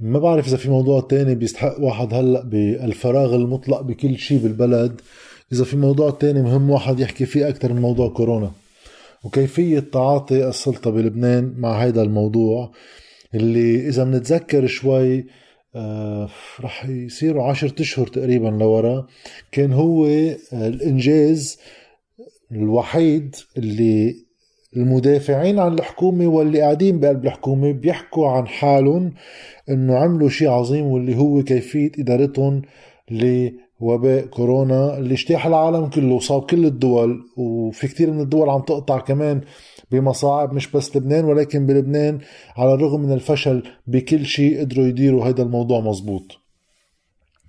ما بعرف إذا في موضوع تاني بيستحق واحد هلأ بالفراغ المطلق بكل شيء بالبلد. إذا في موضوع تاني مهم واحد يحكي فيه أكثر من موضوع كورونا. وكيفية تعاطي السلطة بلبنان مع هذا الموضوع اللي إذا بنتذكر شوي آه رح يصيروا عشرة أشهر تقريبا لورا كان هو الإنجاز الوحيد اللي المدافعين عن الحكومة واللي قاعدين بقلب الحكومة بيحكوا عن حالهم إنه عملوا شيء عظيم واللي هو كيفية إدارتهم لوباء كورونا اللي اجتاح العالم كله وصاب كل الدول. وفي كتير من الدول عم تقطع كمان بمصاعب مش بس لبنان ولكن بلبنان على الرغم من الفشل بكل شيء قدروا يديروا هذا الموضوع مزبوط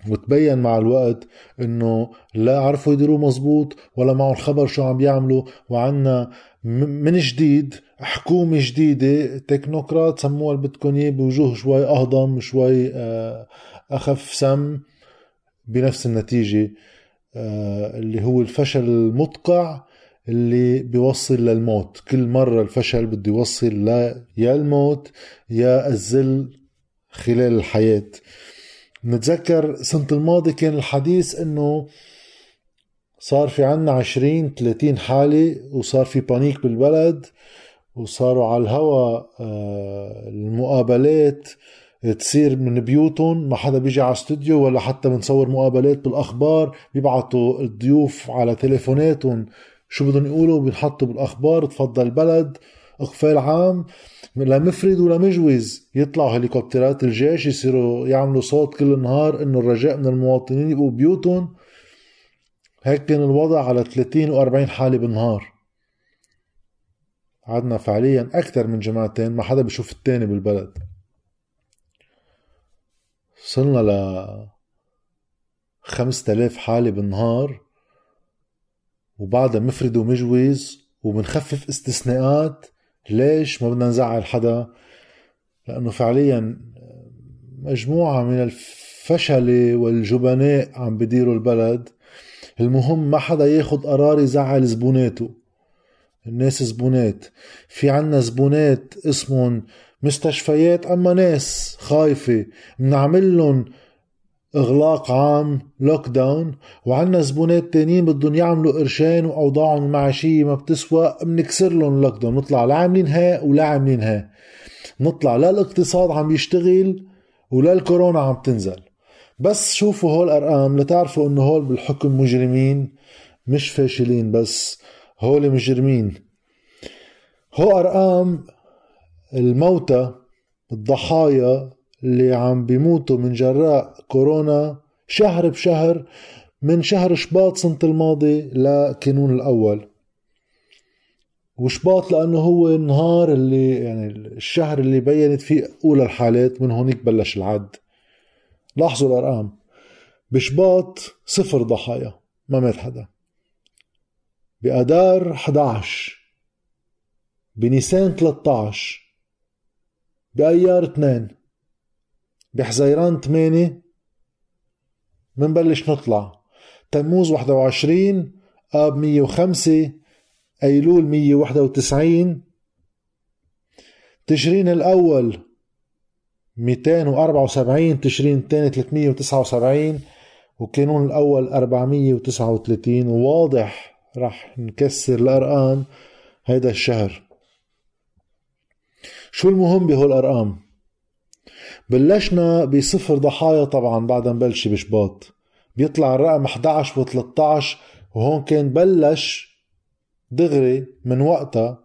وتبين مع الوقت إنه لا عرفوا يديروه مزبوط ولا معهم خبر شو عم بيعملوا وعنا من جديد حكومة جديدة تكنوقراط سموها اللي بدكم اياه بوجوه شوي أهضم شوي آه، أخف سم بنفس النتيجة آه، اللي هو الفشل المدقع اللي بيوصل للموت. كل مرة الفشل بده يوصل لا يا الموت يا الذل خلال الحياة. نتذكر سنة الماضي كان الحديث إنه صار في عنا عشرين 30 حالة وصار في بانيك بالبلد وصاروا على الهوا آه، المقابلات تصير من بيوتهم ما حدا بيجي على استوديو ولا حتى بنصور مقابلات بالأخبار بيبعتوا الضيوف على تليفوناتهم شو بدهم يقولوا بينحطوا بالأخبار تفضل البلد إقفال عام لا مفرد ولا مجوز يطلعوا هليكوبترات الجيش يصيروا يعملوا صوت كل النهار إنه الرجاء من المواطنين يبقوا بيوتهم. هيك كان الوضع على 30 و40 حالة بالنهار. عدنا فعليا أكثر من جماعتين ما حدا بيشوف التاني بالبلد. وصلنا ل 5000 حالة بالنهار وبعدها مفرد ومجوز وبنخفف استثناءات. ليش ما بدنا نزعل حدا؟ لأنه فعليا مجموعة من الفشلة والجبناء عم بديروا البلد. المهم ما حدا ياخد قرار يزعل زبوناته الناس زبونات. في عنا زبونات اسمهم مستشفيات أما ناس خايفة. بنعمل لهم إغلاق عام lockdown وعنا زبونات تانيين بدهم يعملوا قرشين وأوضاعهم المعيشية ما بتسوى بنكسر لهم lockdown نطلع لا عاملين ها ولا عاملين ها. نطلع لا الاقتصاد عم يشتغل ولا الكورونا عم تنزل. بس شوفوا هول الارقام لتعرفوا إنه هول بالحكم مجرمين مش فاشلين بس هول مجرمين. هو أرقام الموتى الضحايا اللي عم بيموتوا من جراء كورونا شهر بشهر من شهر شباط سنة الماضي لكانون الأول. وشباط لأنه هو النهار اللي يعني الشهر اللي بينت فيه أولى الحالات من هونيك بلش العد. لاحظوا الأرقام. بشباط صفر ضحايا. ما مات حدا. بأدار 11 بنيسان 13 بأيار 2 بحزيران 8 منبلش نطلع. تموز 21 آب 105 أيلول 191 تشرين الأول. 274 تشرين الثاني 379 وكانون الأول 439 وواضح رح نكسر الأرقام هيدا الشهر. شو المهم بهول الأرقام؟ بلشنا بصفر ضحايا طبعا بعد ما بلش بشباط. بيطلع الرقم 11 و13 وهون كان بلش دغري من وقتها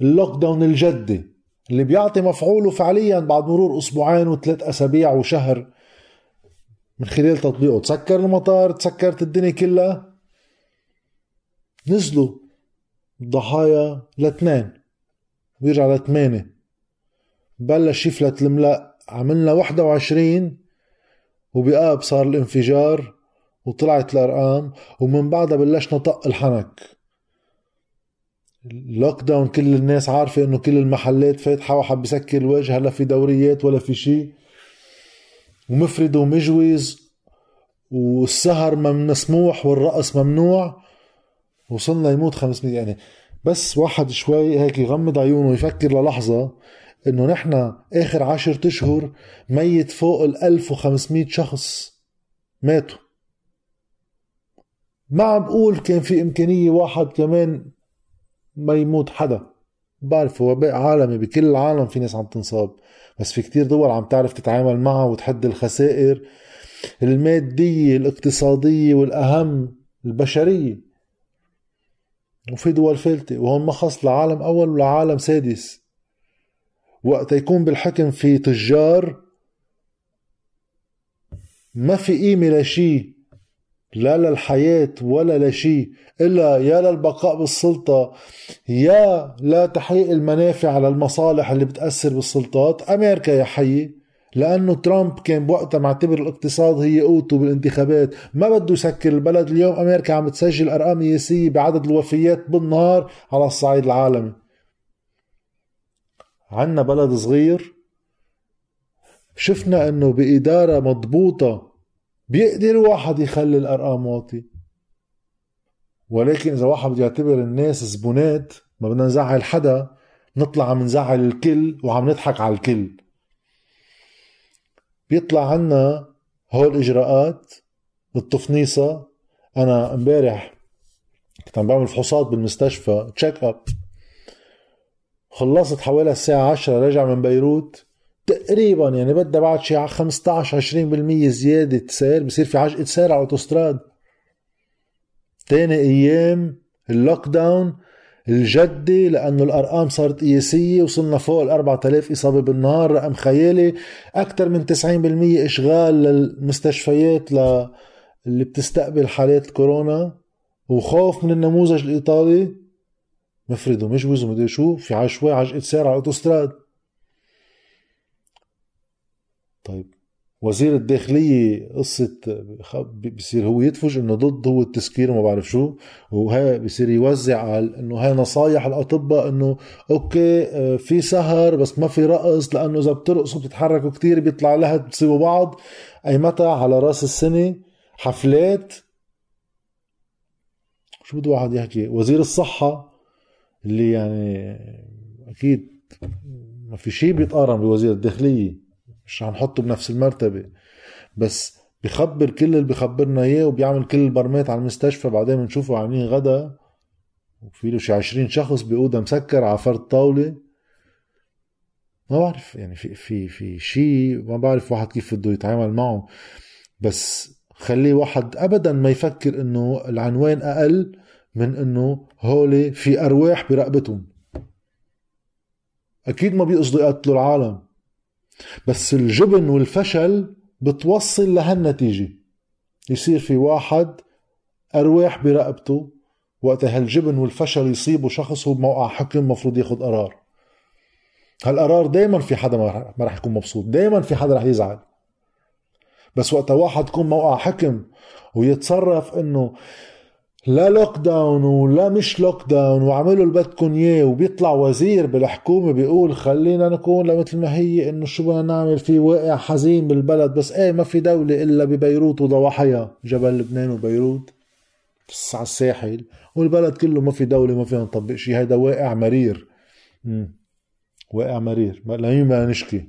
ال lockdown الجدي. اللي بيعطي مفعوله فعليا بعد مرور أسبوعين وثلاث أسابيع وشهر من خلال تطبيقه. تسكر المطار تسكرت الدنيا كلها. نزلوا الضحايا لاثنين. بيرجع لثمانية بلش يفلت الملق عملنا 21 وبآب صار الانفجار. وطلعت الأرقام. ومن بعدها بلشنا طق الحنك. اللوك داون كل الناس عارفة إنه كل المحلات فاتحة وحب بيسكر الوجه لا في دوريات ولا في شيء ومفرد ومجوز والسهر مسموح والرقص ممنوع. وصلنا يموت 500 يعني. بس واحد شوي هيك يغمض عيونه ويفكر للحظة إنه نحن آخر عشرة أشهر ميت فوق ال 1500 شخص ماتوا. ما عم بقول كان في إمكانية واحد كمان ما يموت حدا. بعرف وباء عالمي بكل العالم في ناس عم تنصاب بس في كتير دول عم تعرف تتعامل معها وتحد الخسائر المادية الاقتصادية والأهم البشرية. وفي دول ثالثة وهون ما خص لعالم أول ولا عالم سادس. وقت يكون بالحكم في تجار ما في قيمة لشي. لا للحياة ولا لشيء إلا يا للبقاء بالسلطة يا لتحقيق المنافع على المصالح اللي بتأثر بالسلطات. أمريكا يا حيي لأنه ترامب كان بوقتها معتبر الاقتصاد هي قوته بالانتخابات ما بده يسكر البلد. اليوم أمريكا عم تسجل أرقام قياسية بعدد الوفيات بالنهار على الصعيد العالمي. عنا بلد صغير شفنا إنه بإدارة مضبوطة بيقدر واحد يخلي الأرقام واطي ولكن إذا واحد بده يعتبر الناس زبونات ما بدنا نزعل حدا نطلع عم نزعل الكل وعم نضحك على الكل. بيطلع عنا هول الاجراءات التفنيصة أنا امبارح كنت عم بعمل فحوصات بالمستشفى تشيك اب خلصت حوالي الساعة 10 راجع من بيروت. تقريبا يعني بدها بعد شي 15 20% زيادة سير بصير في عجقة سير على الأوتوستراد. تاني أيام ال lockdown الجدي لأنه الأرقام صارت قياسية وصلنا فوق ال 4000 إصابة بالنهار رقم خيالي. أكثر من 90% إشغال للمستشفيات ل... اللي بتستقبل حالات كورونا. وخوف من النموذج الإيطالي. مفرده مش بوزو مدري شو في عشوائي عجقة سير على الأوتوستراد. طيب. وزير الداخلية قصة بصير هو يدفج إنه ضد هو التسكير وما بعرف شو وهي بصير يوزع على إنه هاي نصايح الاطباء إنه أوكي آه، في سهر بس ما في رقص لأنه إذا بترقصوا بتتحركوا كتير بيطلع لها بتصيبوا بعض. أي متى؟ على رأس السنة. حفلات. شو بده واحد يحكي؟ وزير الصحة اللي يعني أكيد ما في شيء بيتقارن بوزير الداخلية. مش هنحطه بنفس المرتبة. بس بخبر كل اللي بخبرنا إياه وبيعمل كل البرمات على المستشفى بعدين بنشوفه عاملين غدا. وفي له شي 20 شخص بأوضة مسكر على فرد طاولة. ما بعرف يعني في في في شيء ما بعرف واحد كيف بده يتعامل معه بس خلي واحد ابدا ما يفكر إنه العنوان أقل من إنه هولي في أرواح برقبتهم. أكيد ما بيقصدوا يقتلوا العالم. بس الجبن والفشل بتوصل لهالنتيجة يصير في واحد أرواح برقبته وقت هالجبن والفشل يصيبوا شخص هو بموقع حكم مفروض ياخد قرار. هالقرار دايما في حدا ما رح يكون مبسوط دايما في حدا رح يزعل. بس وقت واحد يكون موقع حكم ويتصرف إنه لا lockdown ولا مش lockdown وعملوا اللي بدكم إياه وبيطلع وزير بالحكومة بيقول خلينا نكون لمثل ما هي إنه شو بدنا نعمل في واقع حزين بالبلد بس إيه ما في دولة إلا ببيروت وضواحيها جبل لبنان وبيروت على الساحل والبلد كله ما في دولة ما فينا نطبق شيء هيدا واقع مرير. مم. واقع مرير. لا ما نشكي.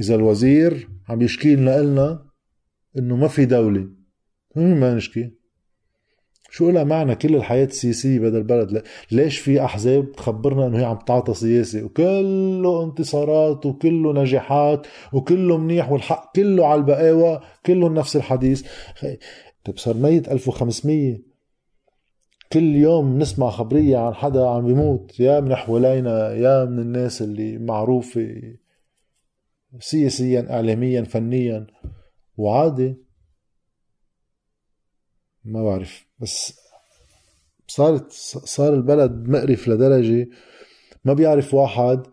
إذا الوزير عم يشكي لنا إنه ما في دولة ما نشكي. شو لها معنى كل الحياة السياسية بهذا البلد؟ ليش في أحزاب تخبرنا أنه هي عم تعطى سياسة؟ وكله انتصارات وكله نجاحات وكله منيح والحق كله على البقاوة كله نفس الحديث. طيب صار ميت 1500 كل يوم نسمع خبرية عن حدا عم بيموت يا من حوالينا يا من الناس اللي معروفة سياسيا إعلاميا فنيا. وعادي ما بعرف. بس صارت صار البلد مقرف لدرجة ما بيعرف واحد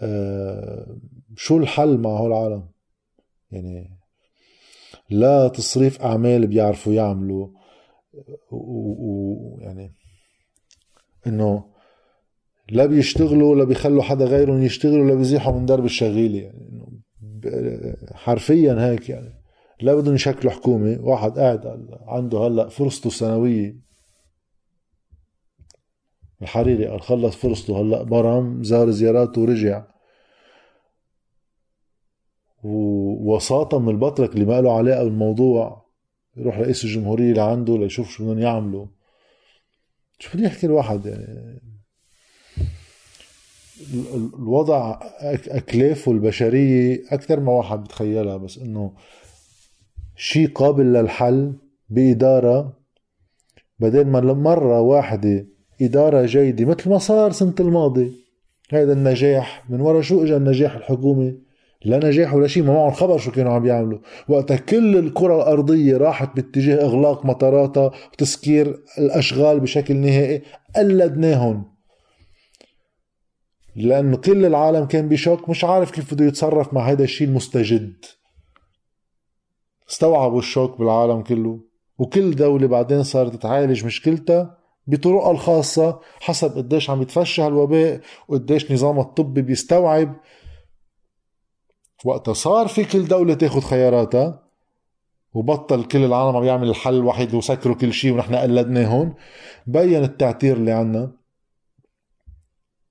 آه، شو الحل مع هول العالم يعني لا تصريف أعمال بيعرفوا يعملوا. ويعني إنه لا بيشتغلوا لا بيخلوا حدا غيرهم يشتغلوا لا بيزيحوا من درب الشغيلة. يعني حرفيا هيك يعني. لا بدهم يشكلوا حكومة. واحد قاعد عنده هلا فرصته السنوية الحريري قال خلص فرصته هلا برم زار زياراته ورجع. ووساطة من البطرك اللي ما له علاقة بالموضوع يروح رئيس الجمهورية لعنده ليشوف شو بدهم يعملوا. شو بده يحكي الواحد يعني؟ الوضع أكلافه البشرية أكثر ما واحد بتخيلها بس إنه شيء قابل للحل بإدارة. بدل ما مرة واحدة إدارة جيدة مثل ما صار سنة الماضي. هذا النجاح من ورا شو اجى النجاح؟ الحكومي لا نجاح ولا شيء ما معهم خبر شو كانوا عم يعملوا. وقتها كل الكرة الأرضية راحت باتجاه إغلاق مطاراتها وتسكير الأشغال بشكل نهائي قلدناهم. لأنه كل العالم كان بشوك مش عارف كيف بده يتصرف مع هذا الشيء المستجد. استوعبوا الشوك بالعالم كله وكل دولة بعدين صارت تعالج مشكلتها بطرقها الخاصة حسب قديش عم يتفشى هالوباء وقديش نظامها الطبي بيستوعب. وقتها صار في كل دولة تاخد خياراتها وبطل كل العالم عم يعمل الحل الوحيد وسكروا كل شيء ونحن قلدناهم بين التعتير اللي عنا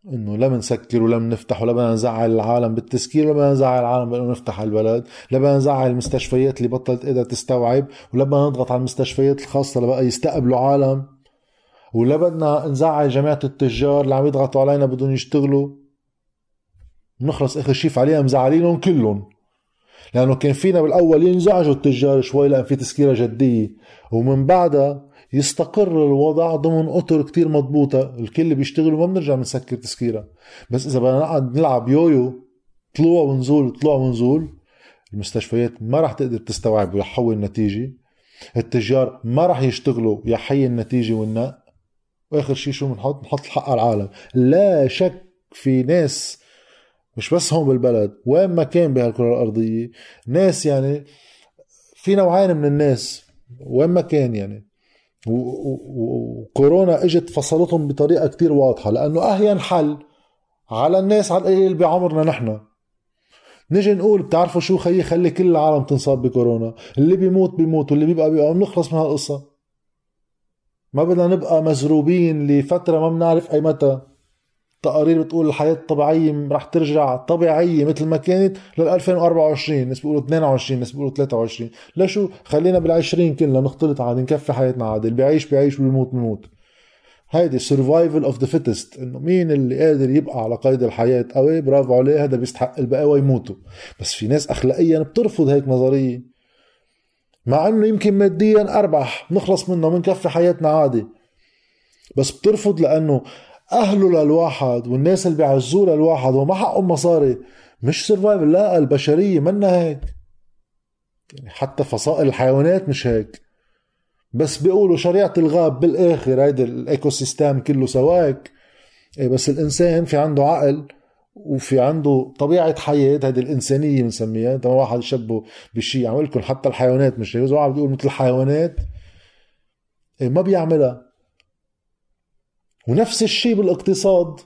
إنه لا بنسكر ولا بنفتح ولا بدنا نزعل العالم بالتسكير ولا بدنا نزعل العالم بأنه نفتح البلد لا بدنا نزعل المستشفيات اللي بطلت قادرة تستوعب ولا بدنا نضغط على المستشفيات الخاصة لبقى يستقبلوا عالم ولا بدنا نزعل جماعة التجار اللي عم يضغطوا علينا بدهم يشتغلوا. بنخلص آخر شيء فعليا مزعلينهم كلهم لأنه كان فينا بالأول ينزعجوا التجار شوي لأن في تسكيرة جدية ومن بعدها يستقر الوضع ضمن أطر كتير مضبوطة. الكل بيشتغل وما بنرجع بنسكر تسكيرة. بس إذا بدنا نقعد نلعب يويو طلوع ونزول طلوع ونزول المستشفيات ما راح تقدر تستوعب ويحول النتيجة. التجار ما راح يشتغلوا يحيي النتيجة والنق وآخر شيء شو بنحط؟ نحط الحق على العالم. لا شك في ناس مش بس هون بالبلد وين ما كان بهالكرة الأرضية ناس يعني في نوعين من الناس وين ما كان يعني. وكورونا إجت فصلتهم بطريقة كتير واضحة لأنه أهين حل على الناس على القليل بعمرنا نحن. نجي نقول بتعرفوا شو خيي خلي كل العالم تنصاب بكورونا؟ اللي بيموت بيموت واللي بيبقى بيبقى بنخلص من هالقصة. ما بدنا نبقى مزروبين لفترة ما بنعرف أي متى. تقارير بتقول الحياة الطبيعيه رح ترجع طبيعية مثل ما كانت لل 2024 ناس بيقولوا 22 ناس بيقولوا 23 لشو خلينا بال 20 كلنا نختلط عادي نكفي حياتنا عادي اللي بيعيش بيعيش واللي بيموت. هيدي survival of the fittest إنه مين اللي قادر يبقى على قيد الحياة؟ قوي برافو عليه هذا بيستحق البقاوى يموتوا بس في ناس اخلاقيا بترفض هيك نظرية. مع إنه يمكن ماديا أربح نخلص منه بنكفي حياتنا عادي. بس بترفض لأنه اهله للواحد والناس اللي بيعزوه للواحد وما حقهم مصاري. مش survival لا البشرية منا هيك. يعني حتى فصائل الحيوانات مش هيك. بس بيقولوا شريعة الغاب بالآخر هيدا ال ecosystem كله سواك. إيه بس الإنسان في عنده عقل وفي عنده طبيعة حياة هذه الإنسانية بنسميها. انت ما واحد يشبه بشيء عمل لكم حتى الحيوانات مش هيك. واحد بيقول مثل الحيوانات إيه ما بيعملها. ونفس الشيء بالاقتصاد.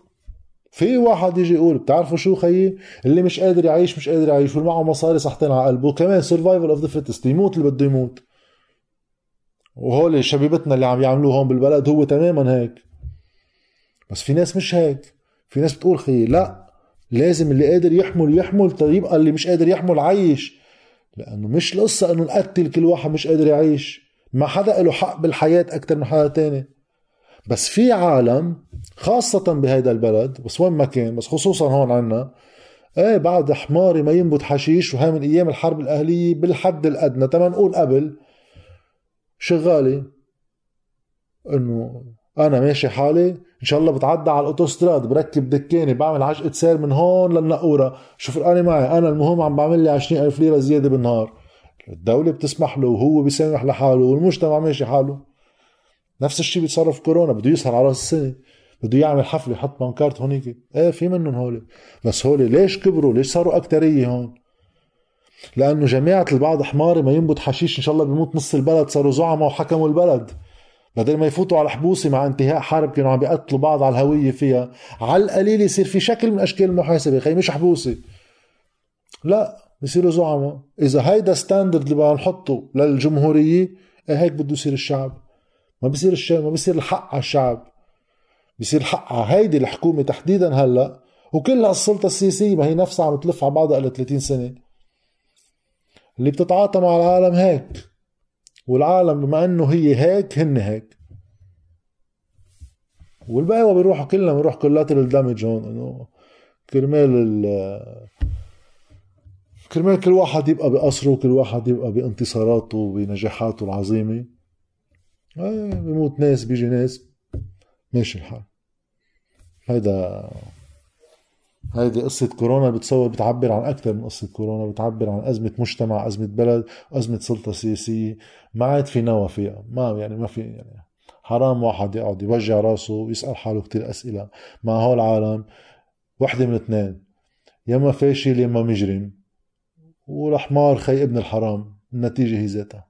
في واحد يجي يقول بتعرفوا شو خيي؟ اللي مش قادر يعيش مش قادر يعيش واللي معه مصاري صحتين على قلبه كمان survival of the fittest يموت اللي بده يموت. وهول شبيبتنا اللي عم يعملوه هون بالبلد هو تماما هيك. بس في ناس مش هيك. في ناس بتقول خيي لا لازم اللي قادر يحمل يحمل طيب يبقى اللي مش قادر يحمل عيش لأنه مش القصة إنه نقتل كل واحد مش قادر يعيش. ما حدا له حق بالحياة أكثر من حدا تاني. بس في عالم خاصة بهيدا البلد بس وين ما كان بس خصوصا هون عنا إيه بعد حماري ما ينبت حشيش وهي من أيام الحرب الأهلية بالحد الأدنى تما نقول قبل شغالي إنه أنا ماشي حالي إن شاء الله بتعدى على الأوتوستراد بركب دكاني بعمل عجقة سير من هون للنقورة. شو فرقاني معي أنا المهم عم بعمل لي 20 ألف ليرة زيادة بالنهار. الدولة بتسمح له وهو بيسامح لحاله والمجتمع ماشي حاله. نفس الشيء بيتصرف كورونا بده يسهر على راس السنة بده يعمل حفلة يحط pancarte هونيك. إيه في منهم هول. بس هول ليش كبروا؟ ليش صاروا أكترية هون؟ لأنه جماعة البعض حماري ما ينبت حشيش إن شاء الله بيموت نص البلد صاروا زعماء وحكموا البلد. بدل ما يفوتوا على حبوسه مع انتهاء حرب كانوا عم بيقتلوا بعض على الهوية فيها. على القليل يصير في شكل من أشكال المحاسبة خي مش حبوسه لا بصيروا زعماء. إذا هيدا ستاندرد اللي بدنا نحطه للجمهورية إيه هيك بده يصير الشعب. ما بصير الشيء ما بصير الحق على الشعب. بصير الحق على هيدي الحكومة تحديدا هلأ. وكل السلطه السياسية ما هي نفسها عم تلف على بعضها قبل 30 سنة. اللي بتتعاطى مع العالم هيك. والعالم بما إنه هي هيك هن هيك. والباقي بيروحوا كلنا بنروح كولاترال دامج هون. إنه كرمال ال كرمال كل واحد يبقى بقصره وكل واحد يبقى بانتصاراته وبنجاحاته العظيمة. آه بيموت ناس بيجي ناس. ماشي الحال. هيدا هيدي قصة كورونا بتصور بتعبر عن أكثر من قصة كورونا بتعبر عن أزمة مجتمع أزمة بلد أزمة سلطة سياسية. ما عاد في نوى فيها. ما يعني ما في يعني. حرام واحد يقعد يوجع راسه ويسأل حاله كتير أسئلة. مع هول العالم وحدة من اثنين. يا ما فاشل يا ما مجرم. والحمار خي ابن الحرام. النتيجة هي ذاتها